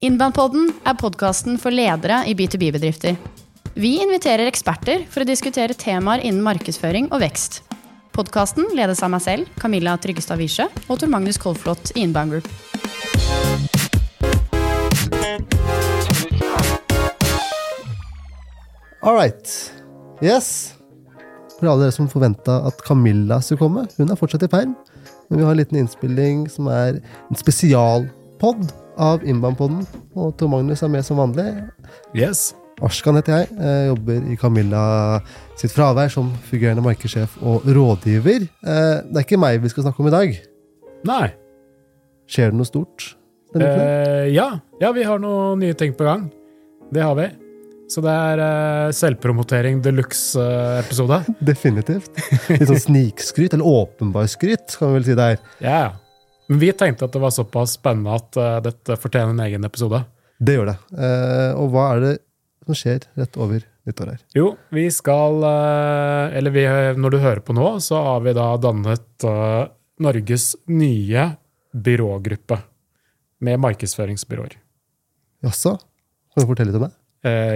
Innbandpodden er podkasten for ledere i B2B-bedrifter. Vi inviterer eksperter for å diskutere temaer innen markedsføring og vekst. Podkasten ledes av meg selv, Camilla Tryggestad Wiesche, og Tor Magnus Kolflot i Inbound Group. All right. Yes. For alle dere som forventa at Camilla skulle komme, hun er fortsatt i perm. Men vi har en liten innspilling som er en spesialpod av Innbandpodden. Og Tor Magnus er med som vanlig. Yes. Arskan heter jeg. jeg. Jobber i Camilla sitt fravær som fungerende markedssjef og rådgiver. Eh, det er ikke meg vi skal snakke om i dag. Nei. Skjer det noe stort? Eh, ja. ja, vi har noen nye ting på gang. Det har vi. Så det er eh, selvpromotering de luxe-episode. Definitivt. Litt sånn snikskryt, eller åpenbar skryt, kan vi vel si det er. ja. Men vi tenkte at det var såpass spennende at uh, dette fortjener en egen episode. Det gjør det. Uh, og hva er det som skjer rett over nyttår her? Jo, vi skal uh, Eller vi, når du hører på nå, så har vi da dannet Norges nye byrågruppe med markedsføringsbyråer. Jaså? Kan du fortelle litt om det?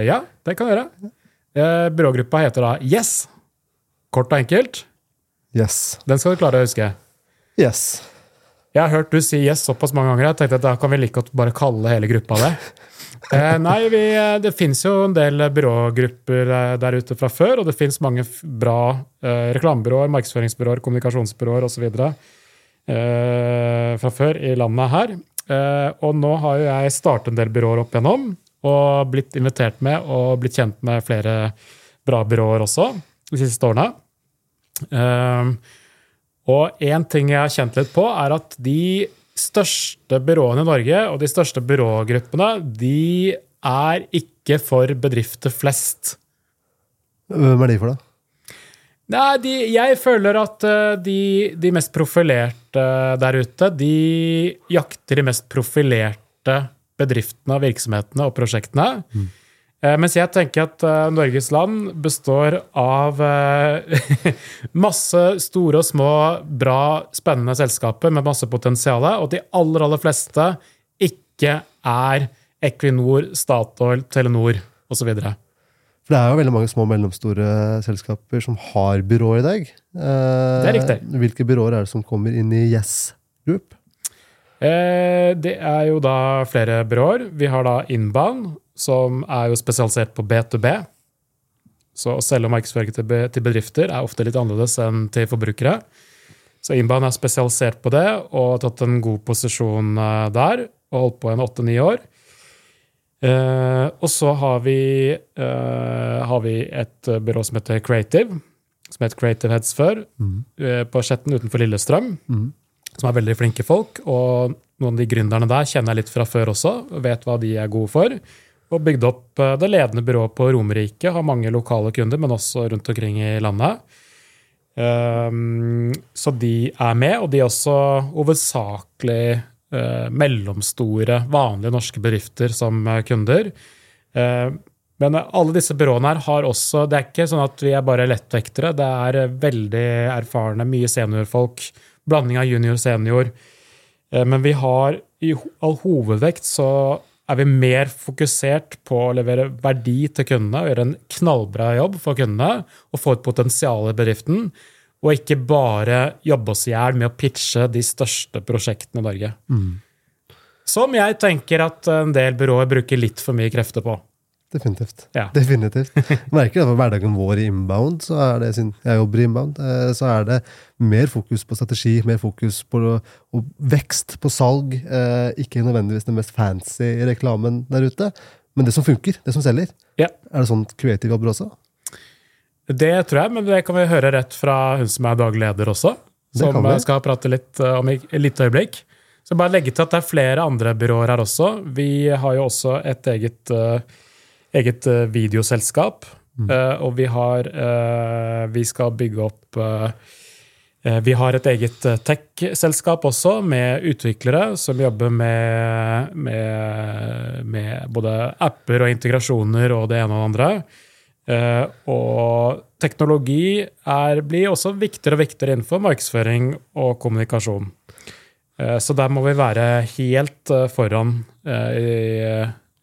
Ja, det kan jeg gjøre. Byrågruppa heter da Yes. Kort og enkelt. Yes. Den skal du klare å huske. Yes. Jeg har hørt du si yes såpass mange ganger. Jeg tenkte at da kan vi like godt bare kalle hele gruppa det. Eh, nei, vi, det fins jo en del byrågrupper eh, der ute fra før, og det fins mange bra eh, reklamebyråer, markedsføringsbyråer, kommunikasjonsbyråer osv. Eh, fra før i landet her. Eh, og nå har jo jeg startet en del byråer opp igjennom, og blitt invitert med og blitt kjent med flere bra byråer også de siste årene. Eh, og én ting jeg har kjent litt på, er at de største byråene i Norge og de største byrågruppene, de er ikke for bedrifter flest. Hvem er de for, da? Nei, de, jeg føler at eh, de, de mest profilerte der ute, de jakter de mest profilerte bedriftene, virksomhetene og prosjektene. Eh, Mens jeg tenker at eh, Norges land består av eh, masse store og små, bra, spennende selskaper med masse potensial, og at de aller, aller fleste ikke er Equinor, Statoil, Telenor osv. For det er jo veldig mange små og mellomstore selskaper som har byråer i dag. Eh, Det er riktig. Hvilke byråer er det som kommer inn i Yes Group? Eh, Det er jo da flere byråer. Vi har da Inbound, som er jo spesialisert på B2B. Så å selge og markedsføre til bedrifter er ofte litt annerledes enn til forbrukere. Så Inbound er spesialisert på det og har tatt en god posisjon eh, der og holdt på i en åtte-ni år. Eh, og så har vi, eh, har vi et eh, byrå som heter Creative, som het Creative Heads før, eh, på Skjetten utenfor Lillestrøm som er veldig flinke folk. Og noen av de gründerne der kjenner jeg litt fra før også, og vet hva de er gode for. Og bygd opp eh, det ledende byrået på Romerike, har mange lokale kunder, men også rundt omkring i landet. Um, så de er med, og de er også hovedsakelig eh, mellomstore, vanlige norske bedrifter som eh, kunder. Eh, men alle disse byråene her har også Det er ikke sånn at vi er bare lettvektere. Det er veldig erfarne, mye seniorfolk. Blanding av junior og senior. Eh, Men vi har i all hovedvekt så er vi mer fokusert på å levere verdi til kundene og gjøre en knallbra jobb for kundene og få et potensial i bedriften. Og ikke bare jobbe oss i hjel med å pitche de største prosjektene i Norge. Som jeg tenker at en del byråer bruker litt for mye krefter på. Definitivt. Ja. Definitivt. Merker det for hverdagen vår i inbound, så er det, siden jeg jobber i inbound, eh, så er det mer fokus på strategi, mer fokus på vekst, på salg. eh, Ikke nødvendigvis den mest fancy reklamen der ute, men det som funker, det som selger. Ja. Er det sånn creative jobber også? Det tror jeg, men det kan vi høre rett fra hun som er daglig leder også. Som eh, skal prate litt om i et lite øyeblikk. Så bare legge til at det er flere andre byråer her også. Vi har jo også et eget, eh, eget eh, videoselskap. Mm. Eh, og vi har eh, Vi skal bygge opp vi har et eget tech-selskap også, med utviklere som jobber med, med, med både apper og integrasjoner og det ene og det andre. Og teknologi er, blir også viktigere og viktigere innenfor markedsføring og kommunikasjon. Så der må vi være helt foran i,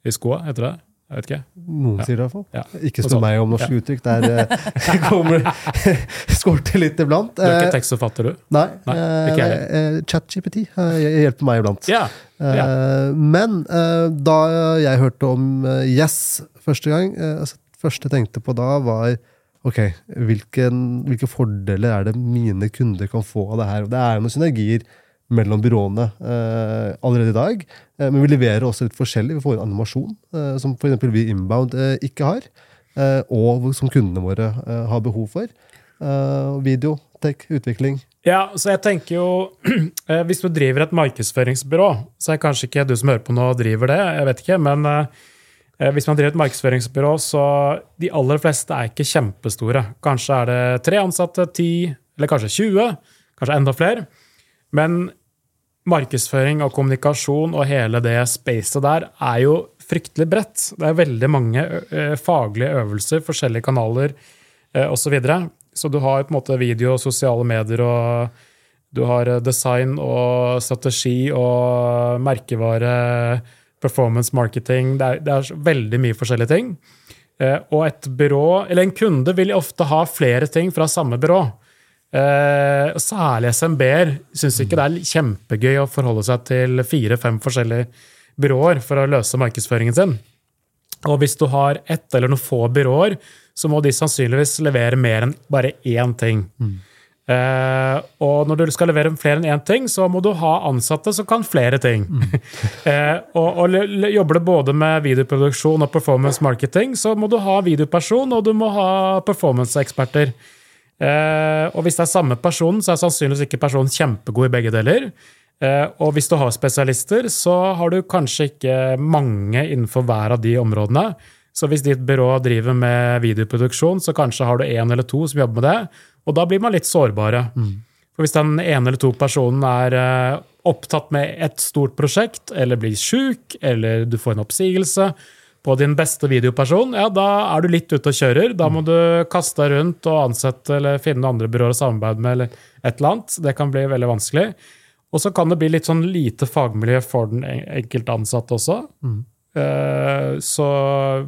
i skoa, heter det? Jeg vet ikke. Noen Ja. sier det i hvert fall. Ja. Ikke spør meg om norske Ja. uttrykk. Der eh, kommer skorter litt iblant. Du er Eh, ikke tekstforfatter, du? Nei. Nei, eh, ikke jeg eh, ChatGPT eh, hjelper meg iblant. Ja. ja. Eh, Men eh, da jeg hørte om eh, Yes første gang, eh, altså, første jeg tenkte på da, var ok, hvilken, hvilke fordeler er det mine kunder kan få av det her? Og Det er jo noen synergier mellom byråene eh, allerede i dag, eh, men vi leverer også litt forskjellig. Vi får en animasjon eh, som f.eks. vi Inbound eh, ikke har, eh, og som kundene våre eh, har behov for. Video, tech, utvikling. Ja, så jeg tenker jo Hvis du driver et markedsføringsbyrå, så er kanskje ikke du som hører på nå, driver det, jeg vet ikke, men hvis man driver et markedsføringsbyrå, så de aller fleste er ikke kjempestore. Kanskje er det tre ansatte, ti, eller kanskje 20, kanskje enda flere. Men markedsføring og kommunikasjon og hele det spacet der er jo fryktelig bredt. Det er veldig mange eh, faglige øvelser, forskjellige kanaler eh, osv. Så, videre. så du har på en måte video, sosiale medier og du har eh, design og strategi og merkevare, performance marketing. Det er, det er veldig mye forskjellige ting. Og et byrå, eller en kunde, vil ofte ha flere ting fra samme byrå. Eh, særlig SMB-er syns ikke det er kjempegøy å forholde seg til fire-fem forskjellige byråer for å løse markedsføringen sin. Og hvis du har ett eller noen få byråer, så må de sannsynligvis levere mer enn bare én ting. Eh, og når du skal levere flere enn én ting, så må du ha ansatte som kan flere ting. eh, og, og jobber du både med videoproduksjon og performance marketing, så må du ha videoperson, og du må ha performance-eksperter. Eh, og hvis det er samme person, så er sannsynligvis ikke personen kjempegod i begge deler. Eh, og hvis du har spesialister, så har du kanskje ikke mange innenfor hver av de områdene. Så hvis ditt byrå driver med videoproduksjon, så kanskje har du én eller to som jobber med det, og da blir man litt sårbare. For hvis den ene eller to personen er eh, opptatt med et stort prosjekt, eller blir sjuk, eller du får en oppsigelse på din beste videoperson, ja, da er du litt ute og kjører. Da må du kaste deg rundt og ansette eller finne andre byråer å samarbeide med, eller et eller annet. Det kan bli veldig vanskelig. Og så kan det bli litt sånn lite fagmiljø for den enkelte ansatte også. Mm. så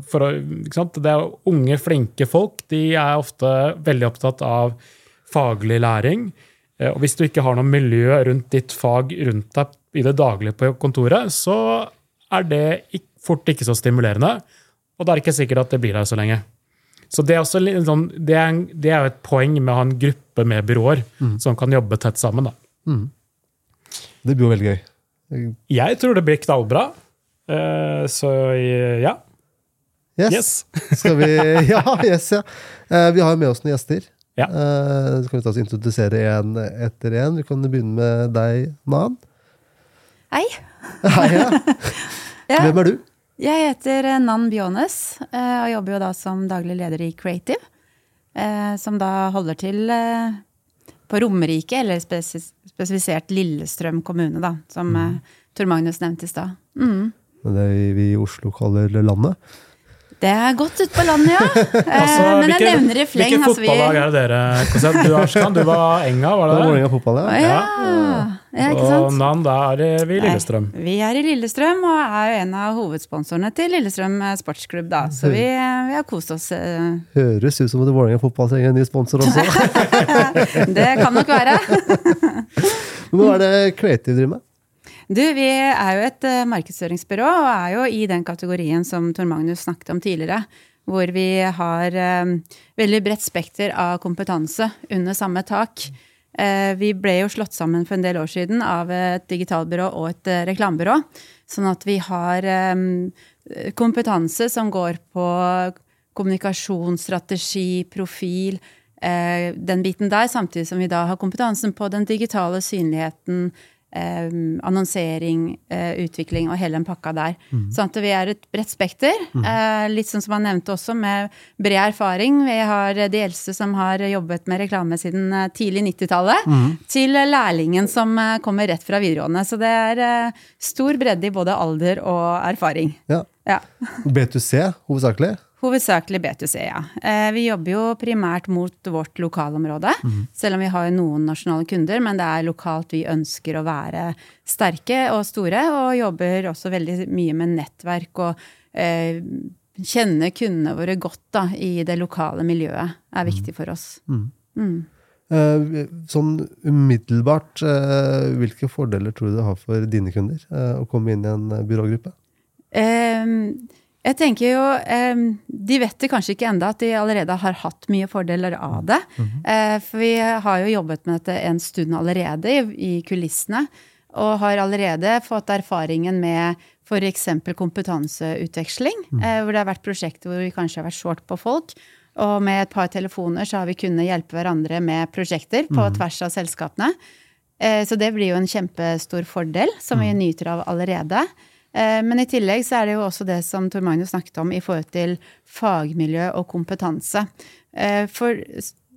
for å, ikke sant? Det er unge, flinke folk. De er ofte veldig opptatt av faglig læring. Eh, Og hvis du ikke har noe miljø rundt ditt fag rundt deg i det daglige på kontoret, så er det ikk- fort ikke så stimulerende. Og da er det ikke sikkert at det blir der så lenge. Så det er, også litt sånn, det er, det er jo et poeng med å ha en gruppe med byråer som kan jobbe tett sammen. Da. Det blir jo veldig gøy. Jeg tror det blir knallbra. Uh, så ja. Yes. Yes. Skal vi Ja, yes, ja. Uh, Vi har med oss noen gjester. Ja. Uh, Så kan vi ta oss introdusere én etter én. Vi kan begynne med deg, Nan. Hei. Hei, ja. Ja, Hvem er du? Jeg heter eh, Nan Bjånes eh, og jobber jo da som daglig leder i Creative. eh, Som da holder til på Romerike, eller spes- spesifisert Lillestrøm kommune, da. Som mm. Tor Magnus nevnte i stad. Mm. Det vi i Oslo kaller landet. Det er godt ute på landet, ja. Eh, Altså, Men jeg nevner i fleng. Hvilket altså, fotballag er det dere Kosset? Du, Arskan, du var Enga, var Det det er? Vålerenga fotball, ja. ja. ja. ja, ikke Og? Nan, da er vi i Lillestrøm. Nei, vi er i Lillestrøm og er jo en av hovedsponsorene til Lillestrøm eh, sportsklubb. da. Så vi, vi har kost oss. eh, Høres ut som at Vålerenga fotball trenger en ny sponsor også. Det kan nok være. Men hva er det Creative driver med? Du, vi er jo et eh, markedsføringsbyrå og er jo i den kategorien som Tor Magnus snakket om tidligere. Hvor vi har eh, veldig bredt spekter av kompetanse under samme tak. Eh, vi ble jo slått sammen for en del år siden av et digitalbyrå og et reklamebyrå. Sånn at vi har kompetanse som går på kommunikasjonsstrategi, profil, den biten der, samtidig som vi da har kompetansen på den digitale synligheten, eh, annonsering, eh, utvikling og hele den pakka der. Sånn at vi er et bredt spekter. Eh, litt sånn som han nevnte også, med bred erfaring. Vi har de eldste som har jobbet med reklame siden tidlig 90-tallet, til lærlingen som kommer rett fra videregående. Så det er eh, stor bredde i både alder og erfaring. Ja. Ja. B2C, hovedsakelig. Hovedsakelig B2C, ja. Eh, vi jobber jo primært mot vårt lokalområde. Selv om vi har noen nasjonale kunder, men det er lokalt vi ønsker å være sterke og store. Og jobber også veldig mye med nettverk og eh, kjenne kundene våre godt da, i det lokale miljøet er viktig for oss. Mm. Mm. sånn umiddelbart, eh, hvilke fordeler tror du det har for dine kunder eh, å komme inn i en eh, byrågruppe? Ehm, jeg tenker jo, De vet det kanskje ikke enda at de allerede har hatt mye fordeler av det. Eh, For vi har jo jobbet med dette en stund allerede i, kulissene. Og har allerede fått erfaringen med f.eks. kompetanseutveksling. eh, Hvor det har vært prosjekter hvor vi kanskje har vært short på folk. Og med et par telefoner så har vi kunnet hjelpe hverandre med prosjekter på tvers av selskapene. Eh, Så det blir jo en kjempestor fordel, som vi nyter av allerede. Eh, Men i tillegg så er det jo også det som Tor Magnus snakket om i forhold til fagmiljø og kompetanse. Eh, For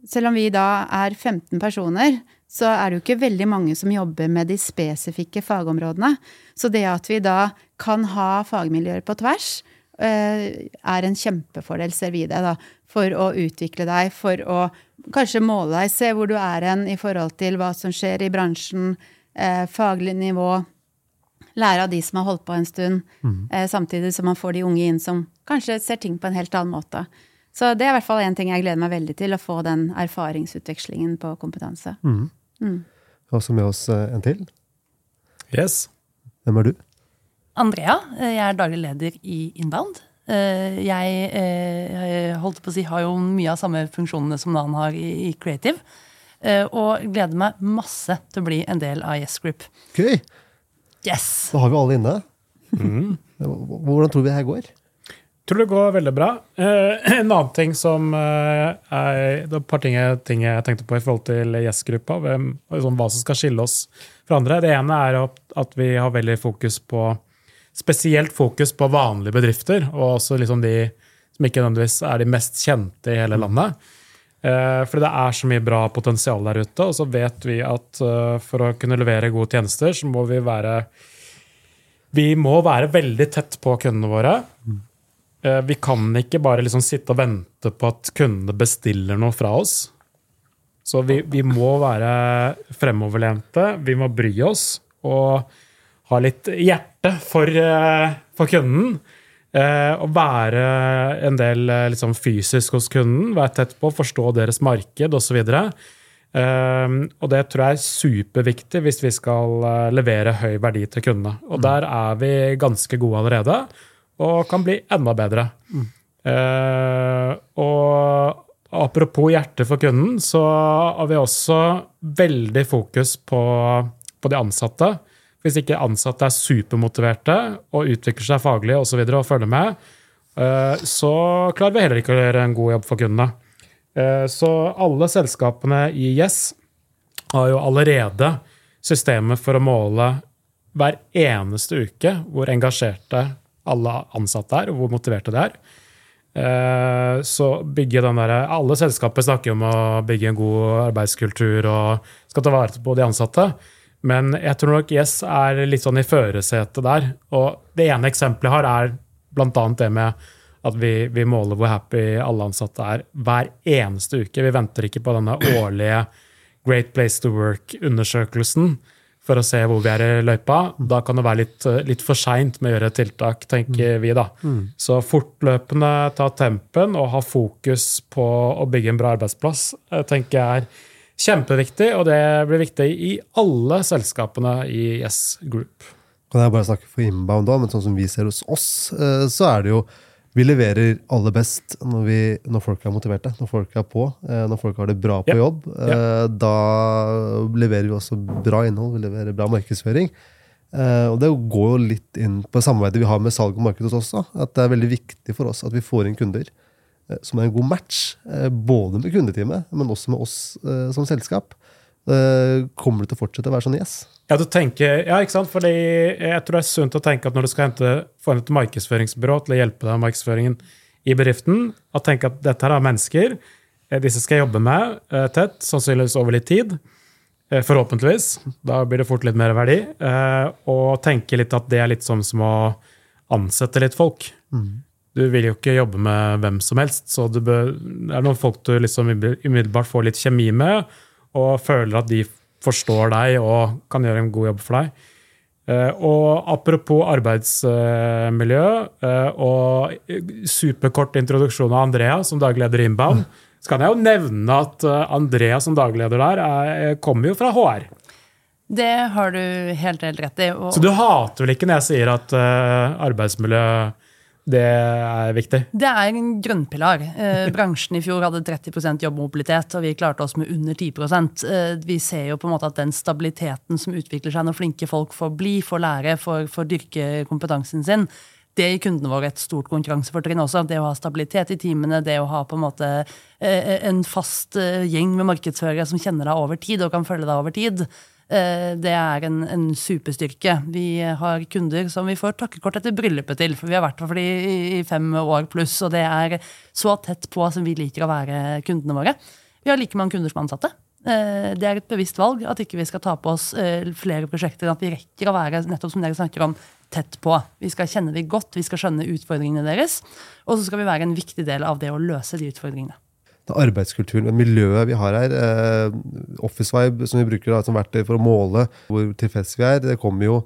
selv om vi da er 15 personer, så er det jo ikke veldig mange som jobber med de spesifikke fagområdene. Så det at vi da kan ha fagmiljøer på tvers, eh, er en kjempefordel, ser vi det, da. For å utvikle deg, for å kanskje måle deg, se hvor du er hen i forhold til hva som skjer i bransjen, faglig nivå. Lære av de som har holdt på en stund, eh, samtidig som man får de unge inn som kanskje ser ting på en helt annen måte. Så det er i hvert fall en ting jeg gleder meg veldig til, å få den erfaringsutvekslingen på kompetanse. Vi har også med oss eh, en til. Yes. Hvem er du? Andrea. eh, Jeg er daglig leder i Inbound. Eh, Jeg eh, holdt på å si, har jo mye av samme funksjonene som Nan har i Creative. eh, Og gleder meg masse til å bli en del av Yes Group. Gøy! Yes! Da har vi alle inne. Hvordan tror vi det her går? tror det går veldig bra. Eh, en annen ting som eh, er Det er et par ting jeg, ting jeg tenkte på i forhold til Yes-gruppa. Sånn, hva som skal skille oss fra andre. Det ene er at, at vi har veldig fokus på Spesielt fokus på vanlige bedrifter, og også liksom de som ikke nødvendigvis er de mest kjente i hele landet. Eh, For det er så mye bra potensial der ute, og så vet vi at eh, for å kunne levere gode tjenester, så må vi være Vi må være veldig tett på kundene våre. Eh, Vi kan ikke bare liksom sitte og vente på at kundene bestiller noe fra oss. Så vi, vi må være fremoverlente, vi må bry oss og ha litt hjerte for, for kunden. Eh, og være en del eh, liksom fysisk hos kunden, være tett på, forstå deres marked osv. Eh, og det tror jeg er superviktig hvis vi skal levere høy verdi til kundene. Og der er vi ganske gode allerede, og kan bli enda bedre. Eh, og apropos hjerte for kunden, så har vi også veldig fokus på, på de ansatte. Hvis ikke ansatte er supermotiverte og utvikler seg faglig og, så videre, og følger med, eh, så klarer vi heller ikke å gjøre en god jobb for kundene. Eh, Så alle selskapene i Yes har jo allerede systemet for å måle hver eneste uke hvor engasjerte alle ansatte er, og hvor motiverte de er. Eh, Så bygge den der, Alle selskaper snakker om å bygge en god arbeidskultur og skal ta vare på de ansatte. Men jeg tror nok Yes er litt sånn i førersetet der. Og det ene eksempelet jeg har, er bl.a. det med at vi, vi måler hvor happy alle ansatte er hver eneste uke. Vi venter ikke på denne årlige Great Place to Work-undersøkelsen for å se hvor vi er i løypa. Da kan det være litt, litt for seint med å gjøre tiltak, tenker vi da. Så fortløpende ta tempen og ha fokus på å bygge en bra arbeidsplass, eh, tenker jeg er kjempeviktig, og det blir viktig i alle selskapene i Yes Group. Kan jeg bare snakke for inbound da, men sånn som vi ser hos oss, eh, så er det jo vi leverer aller best når, vi, når folk er motiverte, når folk er på, eh, når folk har det bra på Ja. jobb. Eh, Da leverer vi også bra innhold, vi leverer bra markedsføring. Og det går jo litt inn på samarbeidet vi har med salg og marked hos oss også. At det er veldig viktig for oss at vi får inn kunder som er en god match. eh, Både med kundeteamet, men også med oss eh, som selskap. Eh, Kommer det til å fortsette å være sånn yes? Ja, du tenker, ja, ikke sant? Fordi jeg tror det er sunt å tenke at når du skal hente, få inn et markedsføringsbyrå til å hjelpe deg med markedsføringen i bedriften, at tenke at dette her er mennesker, eh, disse skal jeg jobbe med eh, tett, sannsynligvis over litt tid, eh, forhåpentligvis, da blir det fort litt mer verdi, eh, og tenke litt at det er litt som, som å ansette litt folk. Du vil jo ikke jobbe med hvem som helst, så du bør, det er noen folk du liksom umiddelbart får litt kjemi med, og føler at de forstår deg og kan gjøre en god jobb for deg. Eh, og apropos arbeidsmiljø eh, og superkort introduksjon av Andrea som dagleder i Inbound, så kan jeg jo nevne at eh, Andrea som dagleder der er, kommer jo fra HR. Det har du helt, helt rett i. Og... Så du hater vel ikke når jeg sier at arbeidsmiljø det er viktig? Det er en grønnpilar. Eh, bransjen i fjor hadde 30% jobbmobilitet, og vi klarte oss med under 10 eh, Vi ser jo på en måte at den stabiliteten som utvikler seg når flinke folk får bli, får lære, får, får dyrke kompetansen sin, det gir kundene våre et stort konkurransefortrinn også. Det å ha stabilitet i teamene, det å ha på en måte eh, en fast eh, gjeng med markedsførere som kjenner deg over tid og kan følge deg over tid. Eh, det er en, en, superstyrke. Vi har kunder som vi får takkekort etter bryllupet til, for vi har vært for de i fem år pluss, og det er så tett på som vi liker å være kundene våre. Vi har like mange kunder som ansatte. Eh, det er et bevisst valg at ikke vi skal ta på oss eh, flere prosjekter, at vi rekker å være nettopp som dere snakker om, tett på. Vi skal kjenne dem godt, vi skal skjønne utfordringene deres, og så skal vi være en viktig del av det å løse de utfordringene arbeidskulturen, miljøet vi har her. Eh, Office Vibe, som vi bruker da, som verktøy for å måle hvor tilfreds vi er, det kommer jo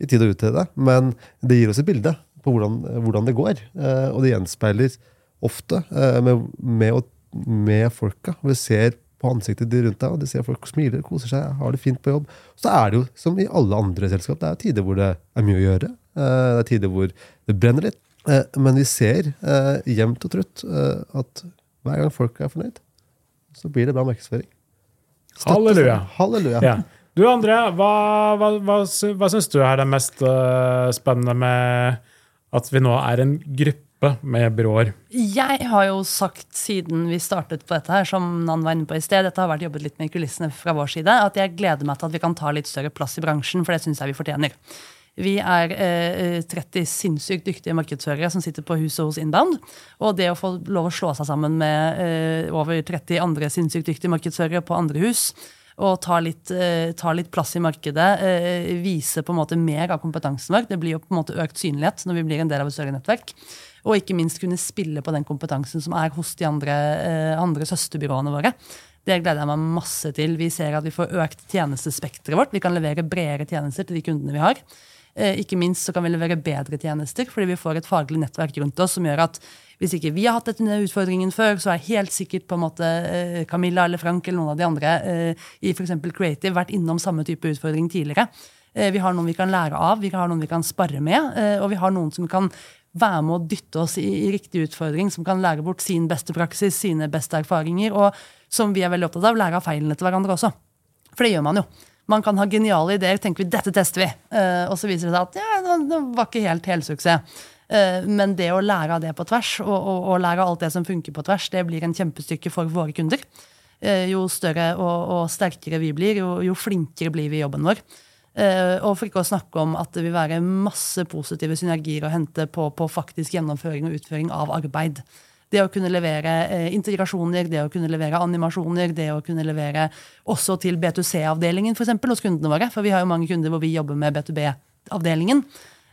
i tid og utide. Men det gir oss et bilde på hvordan, hvordan det går. Eh, og det gjenspeiler ofte eh, med, med, med, folka. Vi ser på ansiktet de rundt deg, og de ser folk smiler, koser seg, har det fint på jobb. Så er det jo som i alle andre selskap, det er tider hvor det er mye å gjøre. Eh, det er tider hvor det brenner litt. Eh, men vi ser eh, jevnt og trutt at hver gang folk er fornøyd, så blir det bra markedsføring. Halleluja. Halleluja. Ja. Du André, hva, hva, hva, hva syns du er det mest uh, spennende med at vi nå er en gruppe med byråer? Jeg har jo sagt siden vi startet på dette, her, som Nan var inne på i sted, dette har vært jobbet litt med kulissene fra vår side, at jeg gleder meg til at vi kan ta litt større plass i bransjen, for det syns jeg vi fortjener. Vi er eh, 30 sinnssykt dyktige markedsførere som sitter på huset hos Inbound. Og det å få lov å slå seg sammen med eh, over 30 andre sinnssykt dyktige markedsførere på andre hus, og ta litt, eh, ta litt plass i markedet, eh, vise på en måte mer av kompetansen vår. Det blir jo på en måte økt synlighet når vi blir en del av et større nettverk. Og ikke minst kunne spille på den kompetansen som er hos de andre, eh, andre søsterbyråene våre. Det gleder jeg meg masse til. Vi ser at vi får økt tjenestespekteret vårt. Vi kan levere bredere tjenester til de kundene vi har. Eh, ikke minst så kan vi levere bedre tjenester, fordi vi får et faglig nettverk rundt oss som gjør at hvis ikke vi har hatt denne utfordringen før, så er helt sikkert på en måte eh, Camilla eller Frank eller noen av de andre eh, i f.eks. Creative vært innom samme type utfordring tidligere. Vi har noen vi kan lære av, vi har noen vi kan spare med, og vi har noen som kan være med å dytte oss i, i riktig utfordring, som kan lære bort sin beste praksis, sine beste erfaringer, og som vi er veldig opptatt av, lære av feilene til hverandre også. For det gjør man jo. Man kan ha geniale ideer, tenker vi dette tester vi. Uh, og så viser det seg at ja, det var ikke helt helsuksess. Uh, men det å lære av det på tvers, og, og, og, lære av alt det som funker på tvers, det blir en kjempestykke for våre kunder. Uh, jo større og, og, sterkere vi blir, jo, jo, flinkere blir vi i jobben vår. og for ikke å snakke om at det vil være masse positive synergier å hente på, på faktisk gjennomføring og utføring av arbeid. Det å kunne levere eh, integrasjoner, det å kunne levere animasjoner, det å kunne levere også til B2C-avdelingen for eksempel, hos kundene våre. For vi har jo mange kunder hvor vi jobber med B2B-avdelingen.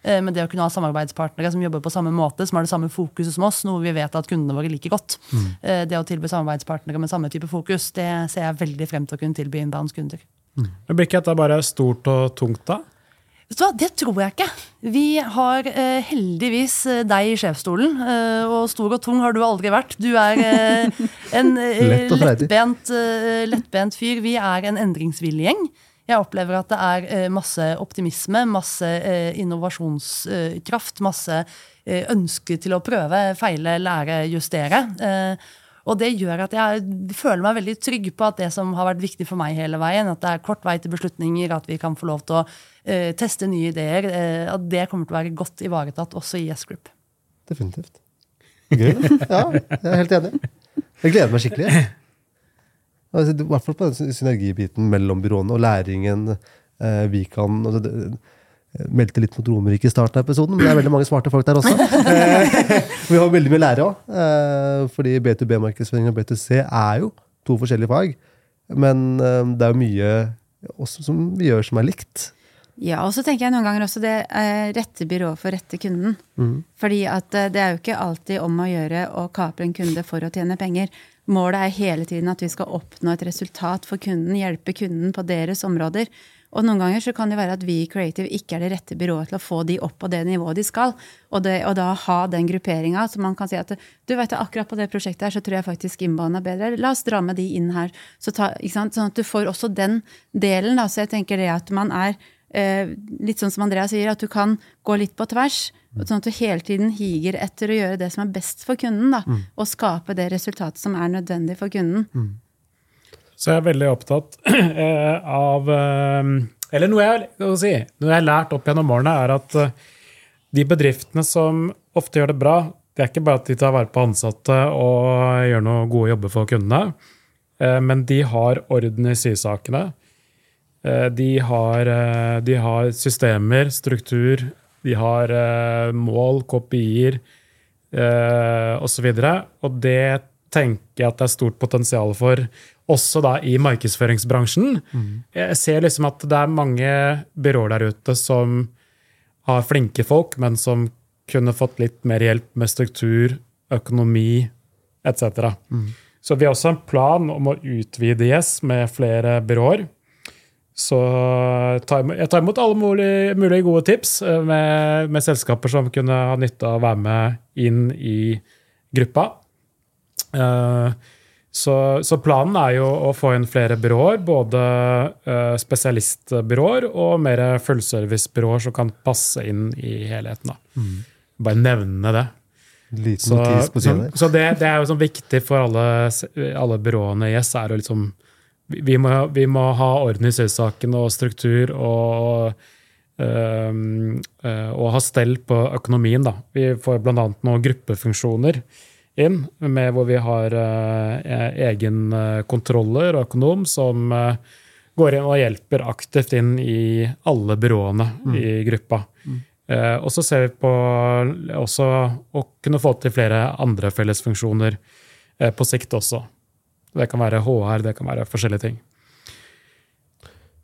Eh, men det å kunne ha samarbeidspartnere som jobber på samme måte, som har det samme fokuset som oss, noe vi vet at kundene våre liker godt. Mm. Eh, det å tilby samarbeidspartnere med samme type fokus, det ser jeg veldig frem til å kunne tilby inbounds kunder. Mm. Blir ikke dette bare stort og tungt, da? Vet du hva, Det tror jeg ikke. Vi har eh, heldigvis eh, deg i sjefsstolen. Eh, og stor og tung har du aldri vært. Du er eh, en eh, Lett lettbent, eh, lettbent, fyr. Vi er en endringsvillig gjeng. Jeg opplever at det er masse optimisme, masse innovasjonskraft, masse ønske til å prøve, feile, lære, justere. Og det gjør at jeg føler meg veldig trygg på at det som har vært viktig for meg hele veien, at det er kort vei til beslutninger, at vi kan få lov til å uh, teste nye ideer, uh, at det kommer til å være godt ivaretatt også i S-Group. Definitivt. Gøy. Ja, jeg er helt enig. Jeg gleder meg skikkelig. I hvert fall på den synergibiten mellom byråene og læringen uh, vi kan altså, det, meldte litt mot Romerike i starten av episoden, men det er veldig mange smarte folk der også. vi har veldig mye å lære òg. Eh, fordi B2B-markedsføring og B2C er jo to forskjellige fag. Men eh, det er jo mye også som vi gjør som er likt. Ja, og så tenker jeg noen ganger også det rette byrået for rette kunden. Fordi at eh, det er jo ikke alltid om å gjøre å kapre en kunde for å tjene penger. Målet er hele tiden at vi skal oppnå et resultat for kunden, hjelpe kunden på deres områder. Og noen ganger så kan det være at vi i Creative ikke er det rette byrået til å få de opp på det nivået de skal. Og, det, og da ha den grupperinga, så man kan si at du vet, akkurat på det prosjektet her så tror jeg faktisk innbanen er bedre. La oss dra med de inn her. Så ta? Sånn at du får også den delen. Da. Så jeg tenker det at man er eh, litt sånn som Andrea sier, at du kan gå litt på tvers. Sånn at du hele tiden higer etter å gjøre det som er best for kunden. Da, Og skape det resultatet som er nødvendig for kunden. Så jeg er veldig opptatt eh, av eh, Eller noe jeg, si, noe jeg har lært opp gjennom årene, er at eh, de bedriftene som ofte gjør det bra, det er ikke bare at de tar vare på ansatte og gjør noe gode jobber for kundene, men de har orden i sysakene. De har, de har systemer, struktur, de har mål, kopier osv. Og det tenker jeg at det er stort potensial for, også da i markedsføringsbransjen. Jeg ser liksom at det er mange byråer der ute som har flinke folk, men som kunne fått litt mer hjelp med struktur, økonomi etc. Så vi har også en plan om å utvide Yes med flere byråer. Så jeg tar imot alle mulige, mulige gode tips eh, med, med selskaper som kunne ha nytte av å være med inn i gruppa. Eh, Så, så planen er jo å få inn flere byråer, både eh, spesialistbyråer og mer fullservicebyråer som kan passe inn i helheten. Da. Bare nevne det. Liten Så, på så, siden så det, det er jo sånn viktig for alle, alle byråene i S. er å liksom, vi, må, vi må ha orden i syssaken og struktur og, øh, øh, og ha stell på økonomien. Da. Vi får bl.a. noen gruppefunksjoner inn, med hvor vi har øh, egen øh, kontroller og økonom som øh, går inn og hjelper aktivt inn i alle byråene i gruppa. Eh, og så ser vi på også å kunne få til flere andre fellesfunksjoner eh, på sikt også. Det kan være HR, det kan være forskjellige ting.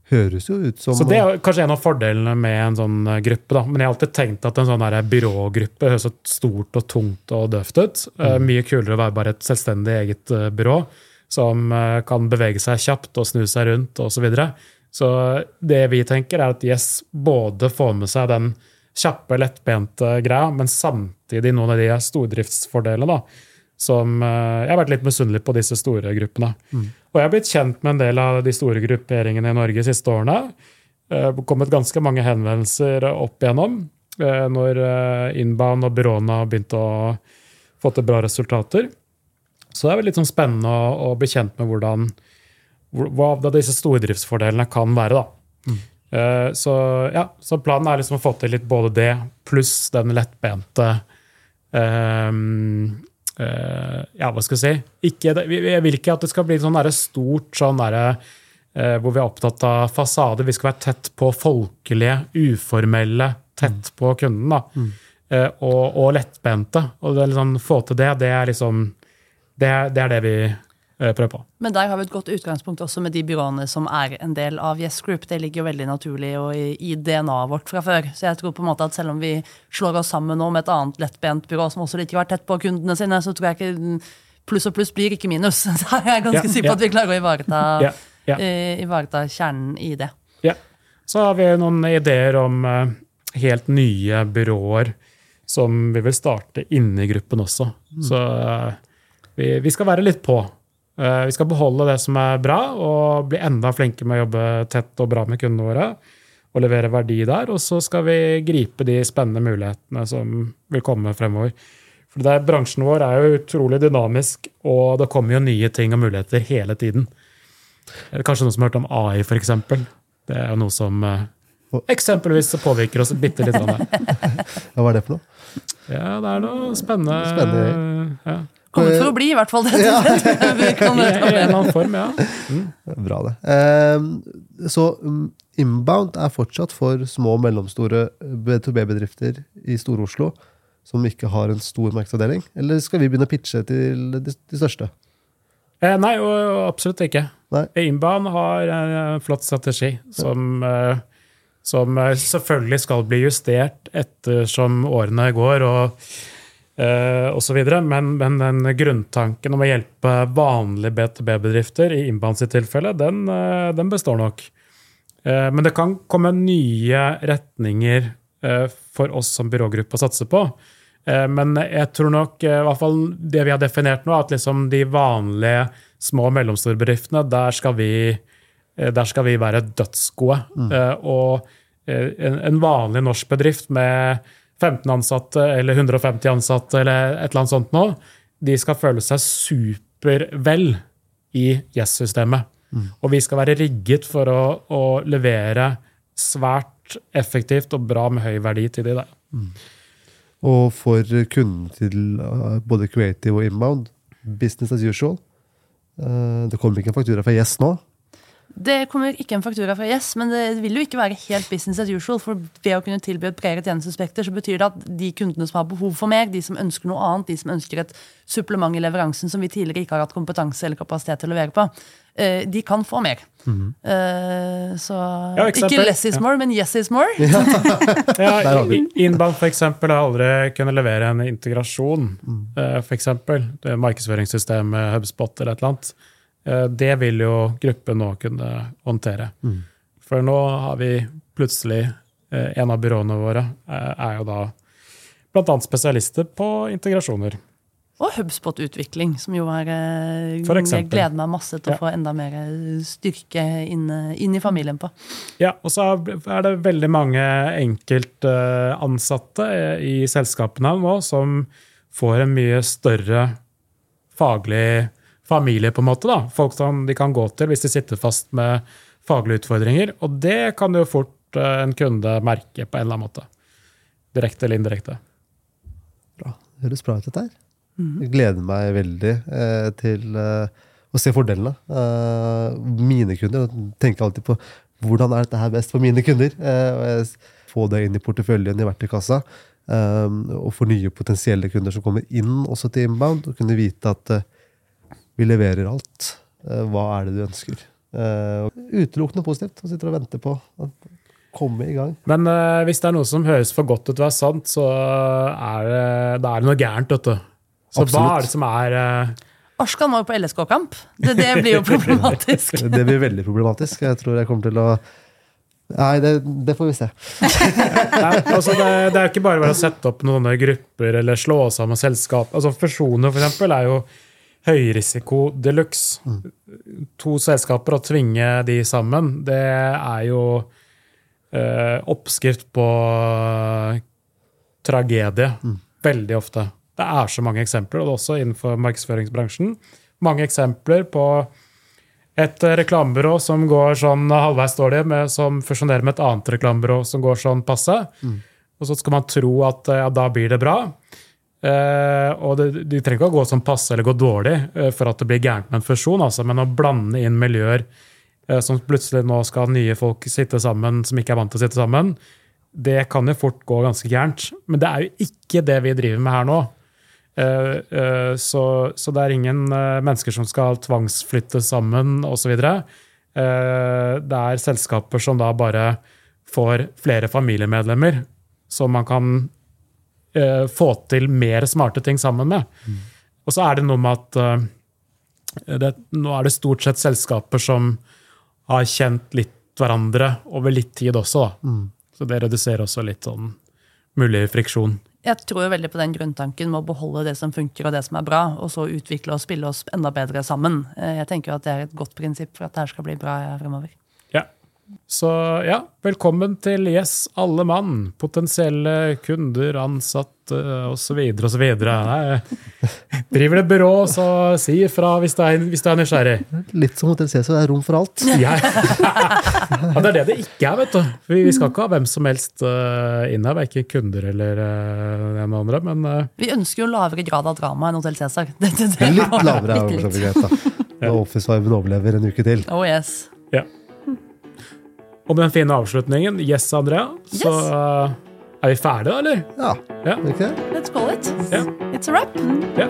Høres jo ut som Så det er kanskje en av fordelene med en sånn eh, gruppe. da. Men jeg har alltid tenkt at en sånn byrågruppe høres så stort og tungt og døvt ut. Mm. Mye kulere å være bare et selvstendig eget eh, byrå som eh, kan bevege seg kjapt og snu seg rundt osv. Så, videre. så det vi tenker, er at Yes både får med seg den kjappe, lettbente greia, men samtidig noen av de stordriftsfordelene. da, som eh, Jeg har vært litt misunnelig på disse store gruppene. Og jeg har blitt kjent med en del av de store grupperingene i Norge de siste årene. Det har kommet ganske mange henvendelser opp igjennom eh, når eh, Inbound og byråene har begynt å få til bra resultater. Så det er litt sånn spennende å, bli kjent med hvordan, hva disse stordriftsfordelene kan være. Eh, Så, ja, så planen er liksom å få til litt både det pluss den lettbente eh, Ja, hva skal jeg si? Ikke, jeg vil ikke at det skal bli sånn derre stort sånn derre eh, hvor vi er opptatt av fasade. Vi skal være tett på folkelige, uformelle, tett på kunden. da. Eh, og, og lettbente. Og det liksom, få til det, det er liksom Det det, er det vi eh, prøver på. Men der har vi et godt utgangspunkt også med de byråene som er en del av Yes Group. Det ligger jo veldig naturlig og i, DNA-et vårt fra før. Så jeg tror på en måte at selv om vi slår oss sammen nå med et annet lettbent byrå som også liker å være tett på kundene sine, så tror jeg ikke pluss og pluss blir ikke minus. Så jeg er ganske yeah, sikker på yeah. at vi klarer å ivareta, yeah, eh, ivareta kjernen i det. Ja. Så har vi noen ideer om eh, helt nye byråer som vi vil starte inne i gruppen også. Så eh, vi, vi skal være litt på. Eh, vi skal beholde det som er bra, og bli enda flinkere med å jobbe tett og bra med kundene våre. Og levere verdi der. Og så skal vi gripe de spennende mulighetene som vil komme fremover. For det er, Bransjen vår er jo utrolig dynamisk, og det kommer jo nye ting og muligheter hele tiden. Eller Kanskje noen som har hørt om AI, f.eks. Det er jo noe som eh, eksempelvis påvirker oss bitte litt. Hva er det for noe? Ja, det er noe spennende. Spennende. Ja. Kommet for å bli, i hvert fall. Det, vi kan I en eller annen form, ja. Bra, det. Eh, så um, inbound er fortsatt for små og mellomstore B2B-bedrifter i Stor-Oslo som ikke har en stor markedsavdeling? Eller skal vi begynne å pitche til de, de største? Eh, nei, og absolutt ikke. Nei. Inbound har en flott strategi som, eh, som eh, selvfølgelig skal bli justert ettersom årene går og, og så. Men, men den grunntanken om å hjelpe vanlige BTB-bedrifter i Inbound sitt tilfelle, den, uh, den består nok. Uh, men det kan komme nye retninger for oss som byrågruppe å satse på. Men jeg tror nok, i hvert fall det vi har definert nå, at liksom de vanlige små og mellomstore bedriftene, der skal vi, der skal vi være dødsgode. Eh, Og en vanlig norsk bedrift med 15 ansatte eller 150 ansatte eller et eller annet sånt nå, de skal føle seg supervel i Yes-systemet. Og vi skal være rigget for å, å levere svært effektivt og bra med høy verdi til de der. Og for kunden til uh, både creative og inbound, business as usual. Uh, Det kommer ikke en faktura fra Yes nå. Det kommer ikke en faktura fra Yes, men det vil jo ikke være helt business as usual. For ved å kunne tilby et bredere tjenestespekter, så betyr det at de kundene som har behov for mer, de som ønsker noe annet, de som ønsker et supplement i leveransen som vi tidligere ikke har hatt kompetanse eller kapasitet til å levere på, eh, de kan få mer. Eh, Så Ja, ikke less is more, men yes is more. Ja, for eksempel, har aldri kunnet levere en integrasjon. eh, For eksempel, det markedsføringssystemet, HubSpot eller et eller annet. Eh, Det vil jo gruppen nå kunne håndtere. For nå har vi plutselig eh, En av byråene våre eh, er jo da bl.a. spesialister på integrasjoner. Og HubSpot-utvikling, som jo er Jeg gleder meg masse til å Ja. få enda mer styrke inn, inn i familien på. Ja, og så er det veldig mange enkeltansatte i selskapene nå som får en mye større faglig familie, på en måte. da. Folk som de kan gå til hvis de sitter fast med faglige utfordringer. Og det kan jo fort eh, en kunde merke på en eller annen måte. Direkte eller indirekte. Bra. Det høres bra ut, dette her. Jeg gleder meg veldig eh, til eh, å se fordelene. Eh, mine kunder. Jeg tenker alltid på hvordan er dette her best for mine kunder. Eh, og jeg få det inn i porteføljen i verktøykassa. Eh, og for nye potensielle kunder som kommer inn også til Inbound, og kunne vite at eh, vi leverer alt. Eh, hva er det du ønsker? Eh, utelukkende positivt. Og sitter og venter på å komme i gang. Men uh, hvis det er noe som høres for godt ut til å være sant, så er det, det er noe gærent, vet du. Så hva er det som er uh... Arskan var jo på LSK-kamp. Det, det blir jo problematisk. Det blir veldig problematisk. Jeg tror jeg kommer til å Nei, det, det får vi se. Nei, altså det, det er jo ikke bare bare å sette opp noen grupper eller slå sammen selskap. Altså Fusjoner for eksempel, er jo høyrisiko de luxe. To selskaper, å tvinge de sammen, det er jo eh, oppskrift på tragedie. Veldig ofte. Det er så mange eksempler, og det er også innenfor markedsføringsbransjen. Mange eksempler på et reklamebyrå som går sånn halvveis dårlig, med, som fusjonerer med et annet reklamebyrå som går sånn passe. Og så skal man tro at ja, da blir det bra. Eh, og det, de trenger ikke å gå sånn passe eller gå dårlig eh, for at det blir gærent med en fusjon, altså, men å blande inn miljøer eh, som plutselig nå skal nye folk sitte sammen som ikke er vant til å sitte sammen, det kan jo fort gå ganske gærent. Men det er jo ikke det vi driver med her nå. Så, så det er ingen mennesker som skal tvangsflyttes sammen osv. Uh, det er selskaper som da bare får flere familiemedlemmer som man kan eh, få til mer smarte ting sammen med. Og så er det noe med at uh, det, nå er det stort sett selskaper som har kjent litt hverandre over litt tid også. Da. Så det reduserer også litt sånn mulig friksjon. Jeg tror jo veldig på den grunntanken med å beholde det som funker og det som er bra, og så utvikle og spille oss enda bedre sammen. Eh, Jeg tenker jo at det er et godt prinsipp for at det her skal bli bra fremover. Så ja, velkommen til Yes, alle mann. Potensielle kunder, ansatte osv. osv. Driver det byrå, så si ifra hvis du er, hvis du er nysgjerrig. Litt som Hotell Cæsar, det er rom for alt. Ja. ja, det er det det ikke er, vet du. Vi, vi skal ikke ha hvem som helst uh, inn her, verken kunder eller uh, en andre, men uh, Vi ønsker jo lavere grad av drama enn Hotell Cæsar. Litt lavere er litt. for så vidt greit, da. Office-viben overlever en uke til. Oh yes. ja. Og med den fine avslutningen, yes, Andrea, så Yes. uh, er vi ferdige, da, eller? Ja, Ja. det? Let's call it. Yeah. It's a wrap. ja.